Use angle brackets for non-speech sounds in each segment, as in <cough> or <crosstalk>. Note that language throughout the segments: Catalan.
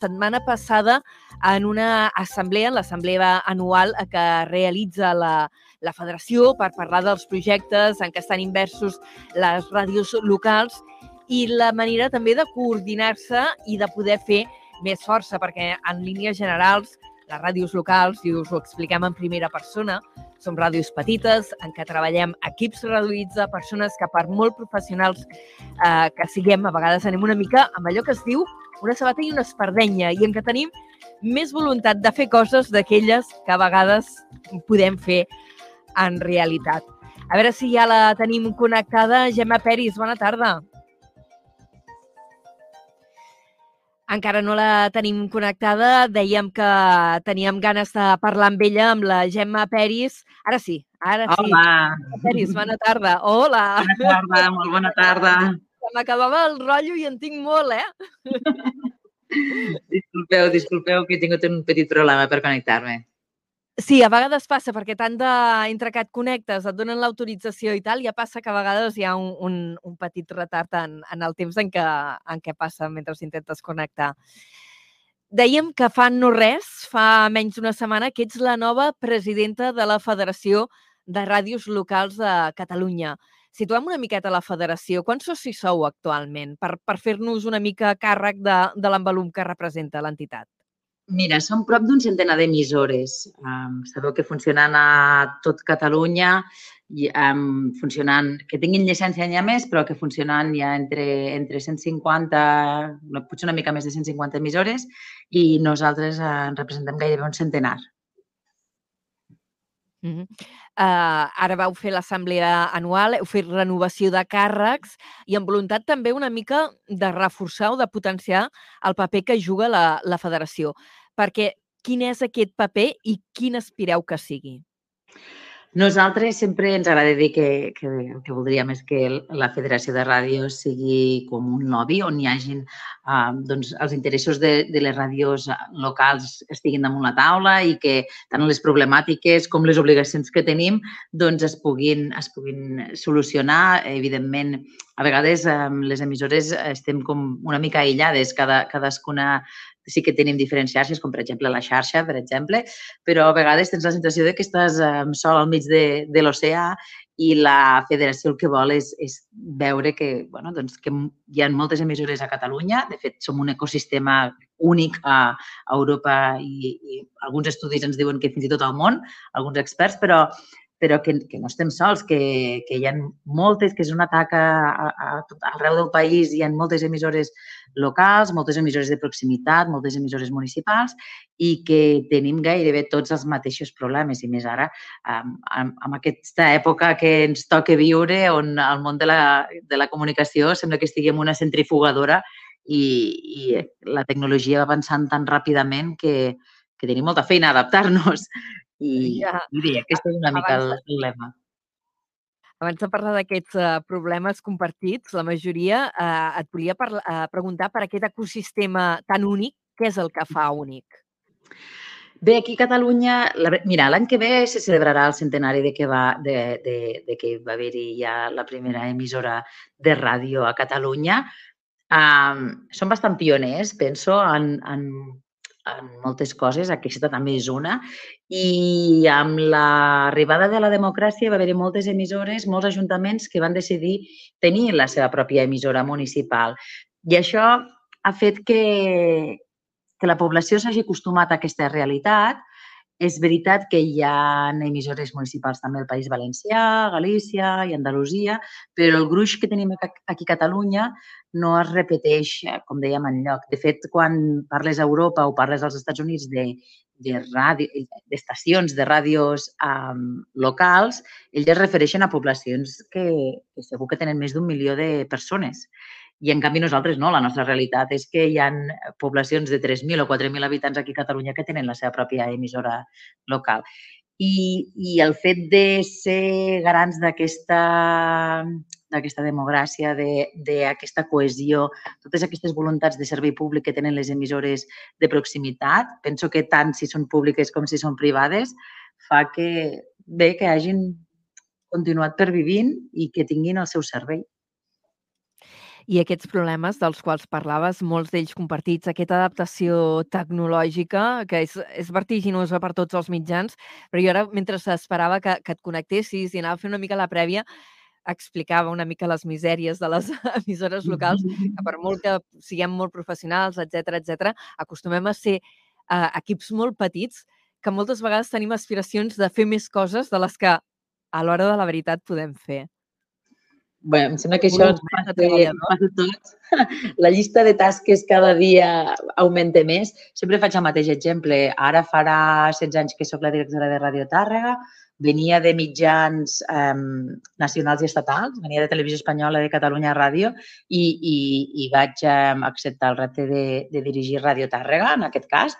setmana passada en una assemblea, l'assemblea anual que realitza la, la federació per parlar dels projectes en què estan inversos les ràdios locals i la manera també de coordinar-se i de poder fer més força, perquè en línies generals les ràdios locals, i us ho expliquem en primera persona, som ràdios petites en què treballem equips reduïts de persones que per molt professionals eh, que siguem, a vegades anem una mica amb allò que es diu una sabata i una espardenya i en què tenim més voluntat de fer coses d'aquelles que a vegades podem fer en realitat. A veure si ja la tenim connectada. Gemma Peris, bona tarda. Encara no la tenim connectada. Dèiem que teníem ganes de parlar amb ella, amb la Gemma Peris. Ara sí, ara sí. Hola. Peris, bona tarda. Hola. Bona tarda, molt bona tarda. M'acabava el rotllo i en tinc molt, eh? <laughs> disculpeu, disculpeu que he tingut un petit problema per connectar-me. Sí, a vegades passa, perquè tant de, entre que et connectes, et donen l'autorització i tal, ja passa que a vegades hi ha un, un, un petit retard en, en el temps en què, en què passa mentre intentes connectar. Dèiem que fa no res, fa menys d'una setmana, que ets la nova presidenta de la Federació de Ràdios Locals de Catalunya. Situem una miqueta la federació. Quants socis sou actualment per, per fer-nos una mica càrrec de, de l'envolum que representa l'entitat? Mira, som prop d'un centenar d'emissores. Um, sabeu que funcionant a tot Catalunya, i, um, funcionant, que tinguin llicència ha més, però que funcionant hi ha entre, entre 150, potser una mica més de 150 emissores, i nosaltres uh, en representem gairebé un centenar. Uh -huh. uh, ara vau fer l'assemblea anual, heu fet renovació de càrrecs i amb voluntat també una mica de reforçar o de potenciar el paper que juga la, la federació perquè quin és aquest paper i quin aspireu que sigui? Nosaltres sempre ens agrada dir que, que el que voldríem és que la Federació de Ràdios sigui com un lobby on hi hagin uh, doncs, els interessos de, de les ràdios locals estiguin damunt la taula i que tant les problemàtiques com les obligacions que tenim doncs, es, puguin, es puguin solucionar. Evidentment, a vegades um, les emissores estem com una mica aïllades, cada, cadascuna sí que tenim diferents xarxes, com per exemple la xarxa, per exemple, però a vegades tens la sensació de que estàs eh, sol al mig de, de l'oceà i la federació el que vol és, és veure que, bueno, doncs, que hi ha moltes emissores a Catalunya. De fet, som un ecosistema únic a, Europa i, i alguns estudis ens diuen que fins i tot al món, alguns experts, però però que, que no estem sols, que, que hi ha moltes, que és un atac a, a, a arreu del país, hi ha moltes emissores locals, moltes emissores de proximitat, moltes emissores municipals i que tenim gairebé tots els mateixos problemes i més ara amb, amb, amb aquesta època que ens toca viure on el món de la, de la comunicació sembla que estiguem en una centrifugadora i, i la tecnologia va avançant tan ràpidament que, que tenim molta feina a adaptar-nos. I, ja. i bé, aquest és una mica el, el lema. Abans de parlar d'aquests uh, problemes compartits, la majoria, uh, et volia parla, uh, preguntar per aquest ecosistema tan únic, què és el que fa únic? Bé, aquí a Catalunya, la, mira, l'any que ve se celebrarà el centenari de que va, de, de, de que va haver-hi ja la primera emissora de ràdio a Catalunya. Um, són bastant pioners, penso, en, en en moltes coses, aquesta també és una, i amb l'arribada de la democràcia va haver-hi moltes emissores, molts ajuntaments que van decidir tenir la seva pròpia emissora municipal. I això ha fet que, que la població s'hagi acostumat a aquesta realitat és veritat que hi ha emissores municipals també al País Valencià, Galícia i Andalusia, però el gruix que tenim aquí a Catalunya no es repeteix, eh, com dèiem, en lloc. De fet, quan parles a Europa o parles als Estats Units de, de ràdio, de ràdios um, locals, ells es refereixen a poblacions que, que segur que tenen més d'un milió de persones. I en canvi nosaltres no, la nostra realitat és que hi ha poblacions de 3.000 o 4.000 habitants aquí a Catalunya que tenen la seva pròpia emissora local. I, i el fet de ser garants d'aquesta d'aquesta democràcia, d'aquesta de, cohesió, totes aquestes voluntats de servei públic que tenen les emissores de proximitat, penso que tant si són públiques com si són privades, fa que bé que hagin continuat pervivint i que tinguin el seu servei. I aquests problemes dels quals parlaves, molts d'ells compartits, aquesta adaptació tecnològica, que és, és vertiginosa per tots els mitjans, però jo ara, mentre s'esperava que, que et connectessis i anava a fer una mica la prèvia, explicava una mica les misèries de les <laughs> emissores locals, que per molt que siguem molt professionals, etc etc, acostumem a ser eh, equips molt petits que moltes vegades tenim aspiracions de fer més coses de les que a l'hora de la veritat podem fer. Bé, em sembla que això ens passa, passa tot. <laughs> La llista de tasques cada dia augmenta més. Sempre faig el mateix exemple. Ara farà 16 anys que sóc la directora de Radio Tàrrega, venia de mitjans eh, nacionals i estatals, venia de Televisió Espanyola, de Catalunya Ràdio i, i, i vaig eh, acceptar el repte de, de dirigir Radio Tàrrega, en aquest cas,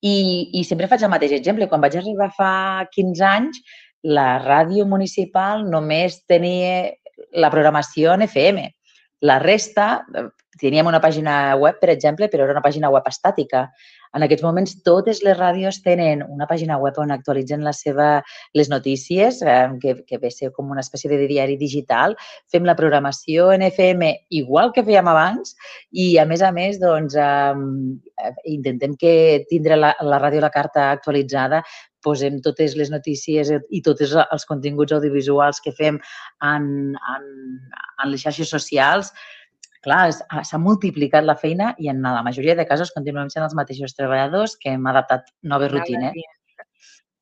i, i sempre faig el mateix exemple. Quan vaig arribar fa 15 anys, la ràdio municipal només tenia la programació en FM. La resta, teníem una pàgina web, per exemple, però era una pàgina web estàtica. En aquests moments totes les ràdios tenen una pàgina web on actualitzen la seva, les notícies, eh, que, que ve ser com una espècie de diari digital. Fem la programació en FM igual que fèiem abans i, a més a més, doncs, eh, intentem que tindre la, la ràdio la carta actualitzada posem totes les notícies i tots els continguts audiovisuals que fem en, en, en les xarxes socials clar, s'ha multiplicat la feina i en la majoria de casos continuem sent els mateixos treballadors que hem adaptat noves rutines.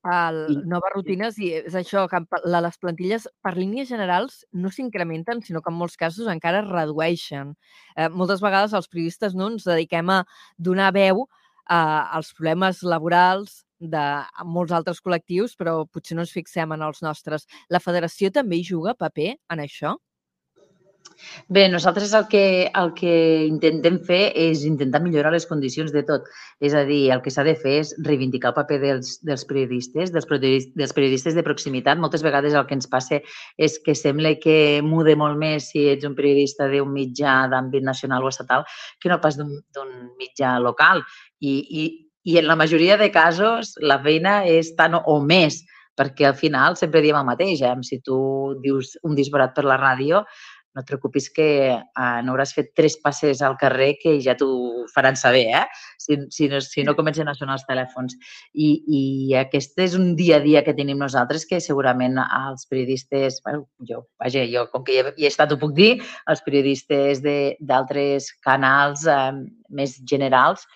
El, noves rutines i és això, que les plantilles per línies generals no s'incrementen, sinó que en molts casos encara es redueixen. Eh, moltes vegades els periodistes no ens dediquem a donar veu eh, als problemes laborals de molts altres col·lectius, però potser no ens fixem en els nostres. La federació també hi juga paper en això? Bé, nosaltres el que, el que intentem fer és intentar millorar les condicions de tot. És a dir, el que s'ha de fer és reivindicar el paper dels, dels periodistes, dels, dels periodistes de proximitat. Moltes vegades el que ens passa és que sembla que mude molt més si ets un periodista d'un mitjà d'àmbit nacional o estatal que no pas d'un mitjà local. I, i, I en la majoria de casos la feina és tant o més, perquè al final sempre diem el mateix. Eh? Si tu dius un disbarat per la ràdio, no et preocupis que uh, no hauràs fet tres passes al carrer que ja t'ho faran saber, eh? si, si, no, si no comencen a sonar els telèfons. I, I aquest és un dia a dia que tenim nosaltres que segurament els periodistes, bueno, jo, vaja, jo com que hi he, hi he estat ho puc dir, els periodistes d'altres canals eh, més generals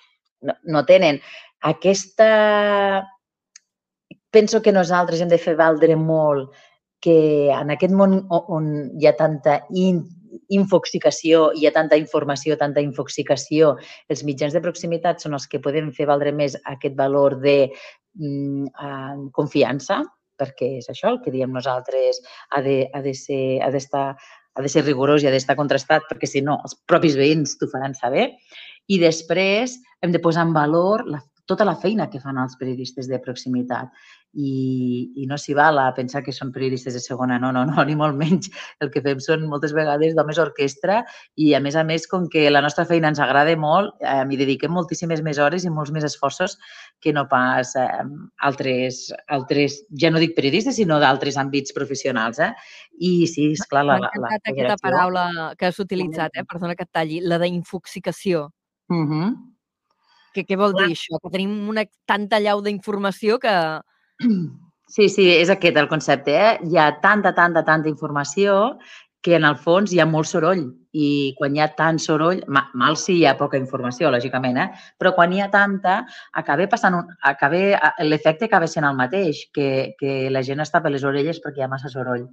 no, no tenen. Aquesta... Penso que nosaltres hem de fer valdre molt que en aquest món on hi ha tanta in, infoxicació, hi ha tanta informació, tanta infoxicació, els mitjans de proximitat són els que poden fer valdre més aquest valor de mm, eh, confiança, perquè és això el que diem nosaltres, ha de, ha de ser, ha d'estar ha de ser rigorós i ha d'estar contrastat, perquè si no, els propis veïns t'ho faran saber. I després hem de posar en valor la, tota la feina que fan els periodistes de proximitat i, i no s'hi val a pensar que són periodistes de segona, no, no, no, ni molt menys. El que fem són moltes vegades d'homes orquestra i, a més a més, com que la nostra feina ens agrada molt, eh, hi dediquem moltíssimes més hores i molts més esforços que no pas eh, altres, altres, ja no dic periodistes, sinó d'altres àmbits professionals. Eh? I sí, esclar, la, la, la aquesta paraula que has utilitzat, eh? perdona que et talli, la d'infoxicació. Uh. -huh. Què, què vol dir això? Que tenim una tanta llau d'informació que, Sí, sí, és aquest el concepte. Eh? Hi ha tanta, tanta, tanta informació que en el fons hi ha molt soroll i quan hi ha tant soroll, mal si hi ha poca informació, lògicament, eh? però quan hi ha tanta, acaba passant un, acaba, l'efecte acaba sent el mateix, que, que la gent està per les orelles perquè hi ha massa soroll.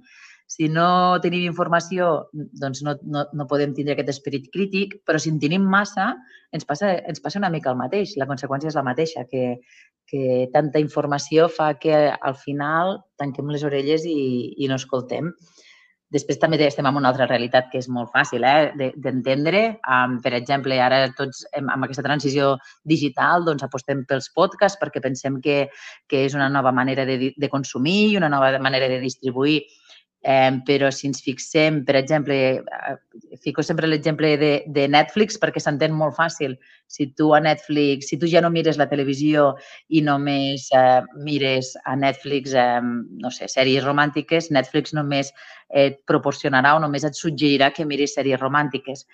Si no tenim informació, doncs no, no, no podem tindre aquest esperit crític, però si en tenim massa, ens passa, ens passa una mica el mateix. La conseqüència és la mateixa, que, que tanta informació fa que al final tanquem les orelles i, i no escoltem. Després també estem en una altra realitat que és molt fàcil eh, d'entendre. Um, per exemple, ara tots amb aquesta transició digital doncs, apostem pels podcasts perquè pensem que, que és una nova manera de, de consumir i una nova manera de distribuir Eh, però si ens fixem, per exemple, eh, fico sempre l'exemple de, de Netflix perquè s'entén molt fàcil. Si tu a Netflix, si tu ja no mires la televisió i només eh, mires a Netflix, eh, no sé, sèries romàntiques, Netflix només et proporcionarà o només et suggerirà que miris sèries romàntiques.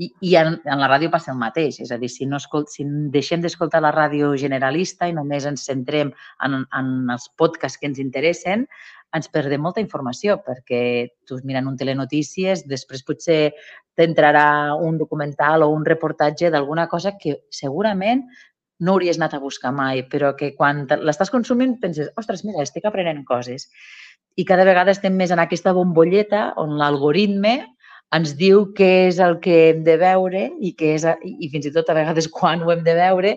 I, i en, en la ràdio passa el mateix, és a dir, si, no escolt, si deixem d'escoltar la ràdio generalista i només ens centrem en, en els podcasts que ens interessen, ens perdem molta informació perquè tu mirant un telenotícies, després potser t'entrarà un documental o un reportatge d'alguna cosa que segurament no hauries anat a buscar mai, però que quan l'estàs consumint penses, ostres, mira, estic aprenent coses. I cada vegada estem més en aquesta bombolleta on l'algoritme ens diu què és el que hem de veure i, què és, i fins i tot a vegades <laughs> quan ho hem de veure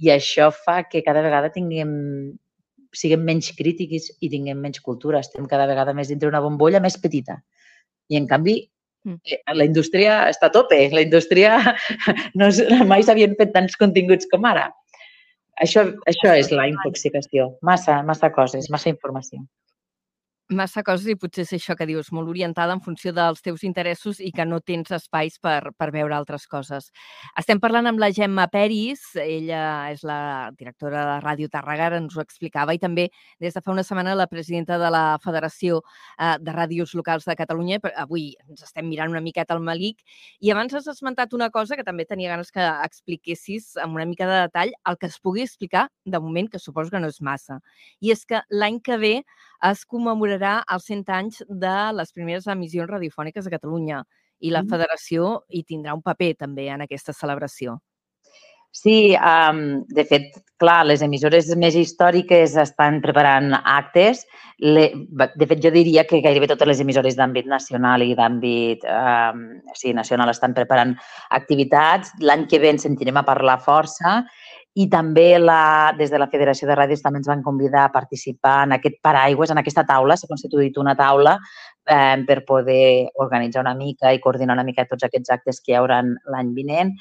i això fa que cada vegada tinguem, siguem menys crítics i tinguem menys cultura. Estem cada vegada més dintre una bombolla més petita. I, en canvi, mm. eh, la indústria està a tope. La indústria <laughs> no, mai s'havien fet tants continguts com ara. Això, això és la intoxicació. Massa, massa coses, massa informació massa coses i potser és això que dius, molt orientada en funció dels teus interessos i que no tens espais per, per veure altres coses. Estem parlant amb la Gemma Peris, ella és la directora de Ràdio Tarragara, ens ho explicava, i també des de fa una setmana la presidenta de la Federació eh, de Ràdios Locals de Catalunya. Avui ens estem mirant una miqueta al Malic i abans has esmentat una cosa que també tenia ganes que expliquessis amb una mica de detall el que es pugui explicar de moment, que suposo que no és massa. I és que l'any que ve es commemorarà els 100 anys de les primeres emissions radiofòniques a Catalunya i la mm. federació hi tindrà un paper també en aquesta celebració. Sí, um, de fet, clar, les emissores més històriques estan preparant actes. Le, de fet, jo diria que gairebé totes les emissores d'àmbit nacional i d'àmbit um, sí, nacional estan preparant activitats. L'any que ve en sentirem a parlar força i també la, des de la Federació de Ràdios també ens van convidar a participar en aquest paraigües, en aquesta taula, s'ha constituït una taula eh, per poder organitzar una mica i coordinar una mica tots aquests actes que hi haurà l'any vinent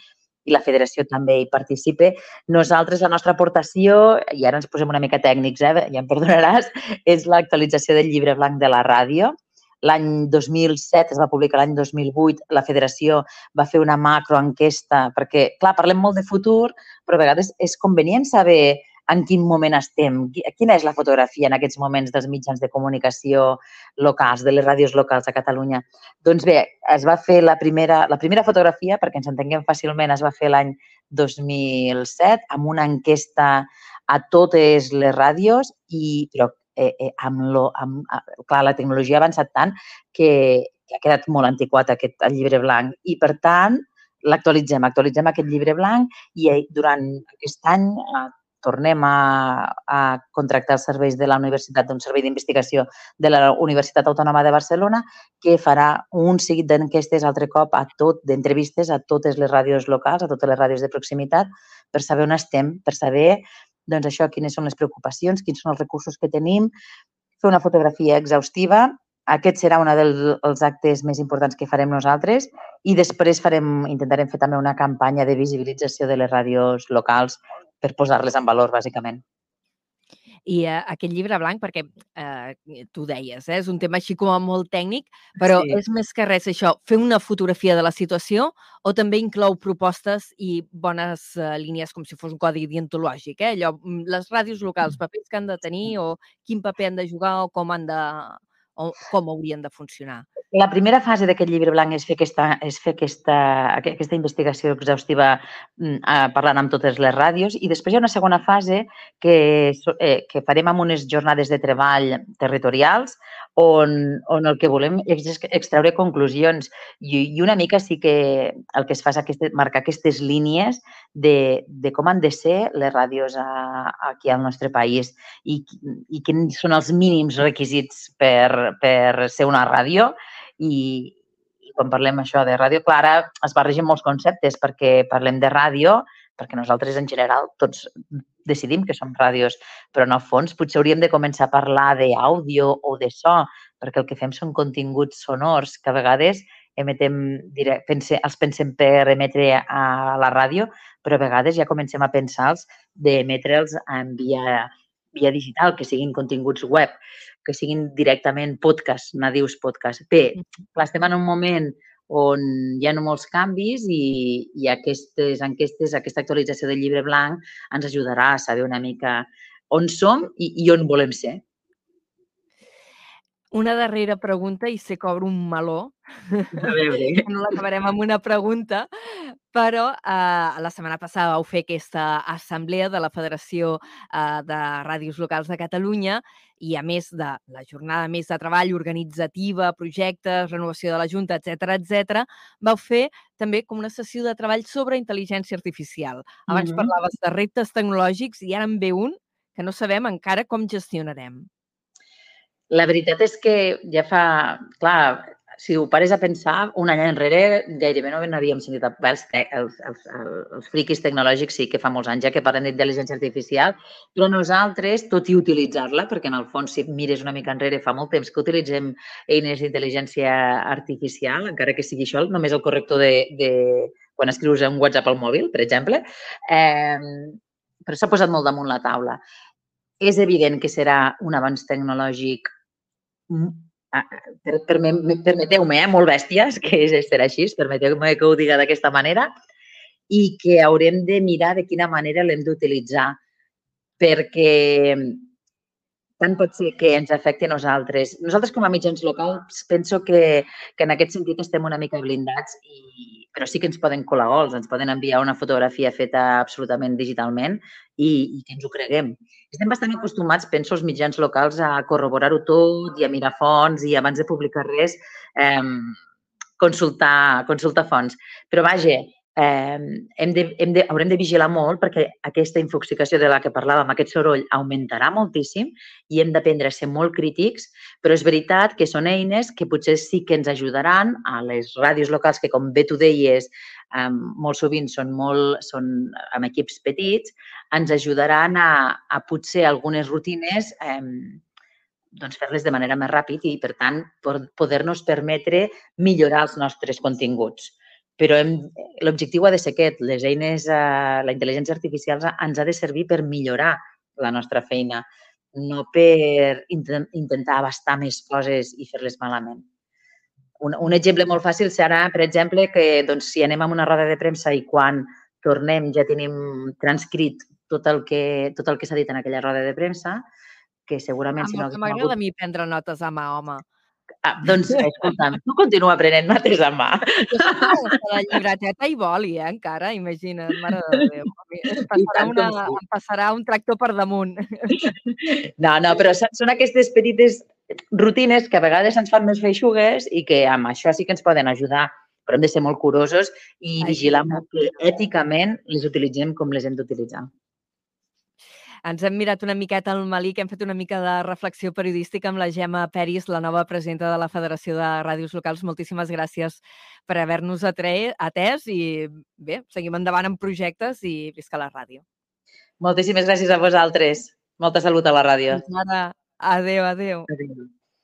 i la federació també hi participe. Nosaltres, la nostra aportació, i ara ens posem una mica tècnics, eh, ja em perdonaràs, és l'actualització del llibre blanc de la ràdio, L'any 2007, es va publicar l'any 2008, la federació va fer una macroenquesta, perquè, clar, parlem molt de futur, però a vegades és convenient saber en quin moment estem, quina és la fotografia en aquests moments dels mitjans de comunicació locals, de les ràdios locals a Catalunya. Doncs bé, es va fer la primera, la primera fotografia, perquè ens entenguem fàcilment, es va fer l'any 2007 amb una enquesta a totes les ràdios, i, però eh, eh, amb, lo, amb, clar, la tecnologia ha avançat tant que, que ha quedat molt antiquat aquest el llibre blanc. I, per tant, l'actualitzem, actualitzem aquest llibre blanc i durant aquest any eh, tornem a, a contractar els serveis de la Universitat, d'un servei d'investigació de la Universitat Autònoma de Barcelona, que farà un seguit d'enquestes altre cop a tot, d'entrevistes a totes les ràdios locals, a totes les ràdios de proximitat, per saber on estem, per saber doncs això, quines són les preocupacions, quins són els recursos que tenim, fer una fotografia exhaustiva. Aquest serà un dels actes més importants que farem nosaltres i després farem, intentarem fer també una campanya de visibilització de les ràdios locals per posar-les en valor, bàsicament. I eh, aquest llibre blanc, perquè eh, tu deies, eh, és un tema així com molt tècnic, però sí. és més que res això, fer una fotografia de la situació o també inclou propostes i bones eh, línies com si fos un codi dientològic, eh? allò, mm, les ràdios locals, mm. papers que han de tenir o quin paper han de jugar o com han de o com haurien de funcionar? La primera fase d'aquest llibre blanc és fer aquesta, és fer aquesta, aquesta investigació exhaustiva mm, parlant amb totes les ràdios i després hi ha una segona fase que, eh, que farem amb unes jornades de treball territorials on, on el que volem és extreure conclusions. I, i una mica sí que el que es fa és aquest, marcar aquestes línies de, de com han de ser les ràdios a, aquí al nostre país i, i quins són els mínims requisits per, per ser una ràdio i, i quan parlem això de ràdio clara es barregen molts conceptes perquè parlem de ràdio, perquè nosaltres en general tots decidim que som ràdios, però en el fons potser hauríem de començar a parlar d'àudio o de so, perquè el que fem són continguts sonors que a vegades emetem, diré, pense, els pensem per emetre a la ràdio, però a vegades ja comencem a pensar-los d'emetre'ls en via via digital, que siguin continguts web, que siguin directament podcast, nadius podcast. Bé, clar, estem en un moment on hi ha molts canvis i, i aquestes enquestes, aquesta actualització del llibre blanc ens ajudarà a saber una mica on som i, i on volem ser. Una darrera pregunta i que obro un meló. A veure. <laughs> no l'acabarem amb una pregunta, però eh, la setmana passada vau fer aquesta assemblea de la Federació eh, de Ràdios Locals de Catalunya i a més de la jornada més de treball organitzativa, projectes, renovació de la Junta, etc etc, vau fer també com una sessió de treball sobre intel·ligència artificial. Abans mm -hmm. parlaves de reptes tecnològics i ara en ve un que no sabem encara com gestionarem. La veritat és que ja fa... Clar, si ho pares a pensar, un any enrere gairebé no n'havíem sentit els, els, els, els friquis tecnològics sí que fa molts anys ja que parlen d'intel·ligència artificial, però nosaltres, tot i utilitzar-la, perquè en el fons si mires una mica enrere fa molt temps que utilitzem eines d'intel·ligència artificial, encara que sigui això només el corrector de, de quan escrius un WhatsApp al mòbil, per exemple, eh, però s'ha posat molt damunt la taula. És evident que serà un avanç tecnològic per, per, permeteu-me, eh, molt bèsties, que és ser així, permeteu-me que ho diga d'aquesta manera, i que haurem de mirar de quina manera l'hem d'utilitzar, perquè tant pot ser que ens afecti a nosaltres. Nosaltres, com a mitjans locals, penso que, que en aquest sentit estem una mica blindats, i, però sí que ens poden colar gols, ens poden enviar una fotografia feta absolutament digitalment i, i que ens ho creguem. Estem bastant acostumats, penso, els mitjans locals a corroborar-ho tot i a mirar fonts i abans de publicar res, eh, consultar, consultar fonts. Però vaja, eh, hem de, hem de, haurem de vigilar molt perquè aquesta infoxicació de la que parlàvem, aquest soroll, augmentarà moltíssim i hem d'aprendre a ser molt crítics, però és veritat que són eines que potser sí que ens ajudaran a les ràdios locals que, com bé tu deies, eh, molt sovint són, molt, són amb equips petits, ens ajudaran a, a potser algunes rutines eh, doncs fer-les de manera més ràpid i, per tant, poder-nos permetre millorar els nostres continguts però l'objectiu ha de ser aquest. Les eines, eh, la intel·ligència artificial ens ha de servir per millorar la nostra feina, no per intent, intentar abastar més coses i fer-les malament. Un, un exemple molt fàcil serà, per exemple, que doncs, si anem a una roda de premsa i quan tornem ja tenim transcrit tot el que, tot el que s'ha dit en aquella roda de premsa, que segurament... Si no M'agrada hagut... a mi prendre notes a mà, home. Ah, doncs, <laughs> escolta'm, tu continua aprenent mates a mà. La llibreteta i boli, eh, encara, imagina't, mare de Déu. Em <laughs> passarà, una, em passarà un tractor per damunt. <laughs> No, no, però són aquestes petites rutines que a vegades ens fan més feixugues i que amb això sí que ens poden ajudar, però hem de ser molt curosos i vigilar molt que èticament les utilitzem com les hem d'utilitzar. Ens hem mirat una miqueta al Malik, hem fet una mica de reflexió periodística amb la Gemma Peris, la nova presidenta de la Federació de Ràdios Locals. Moltíssimes gràcies per haver-nos atès i bé, seguim endavant amb projectes i visca la ràdio. Moltíssimes gràcies a vosaltres. Molta salut a la ràdio. Adéu, adéu. adéu.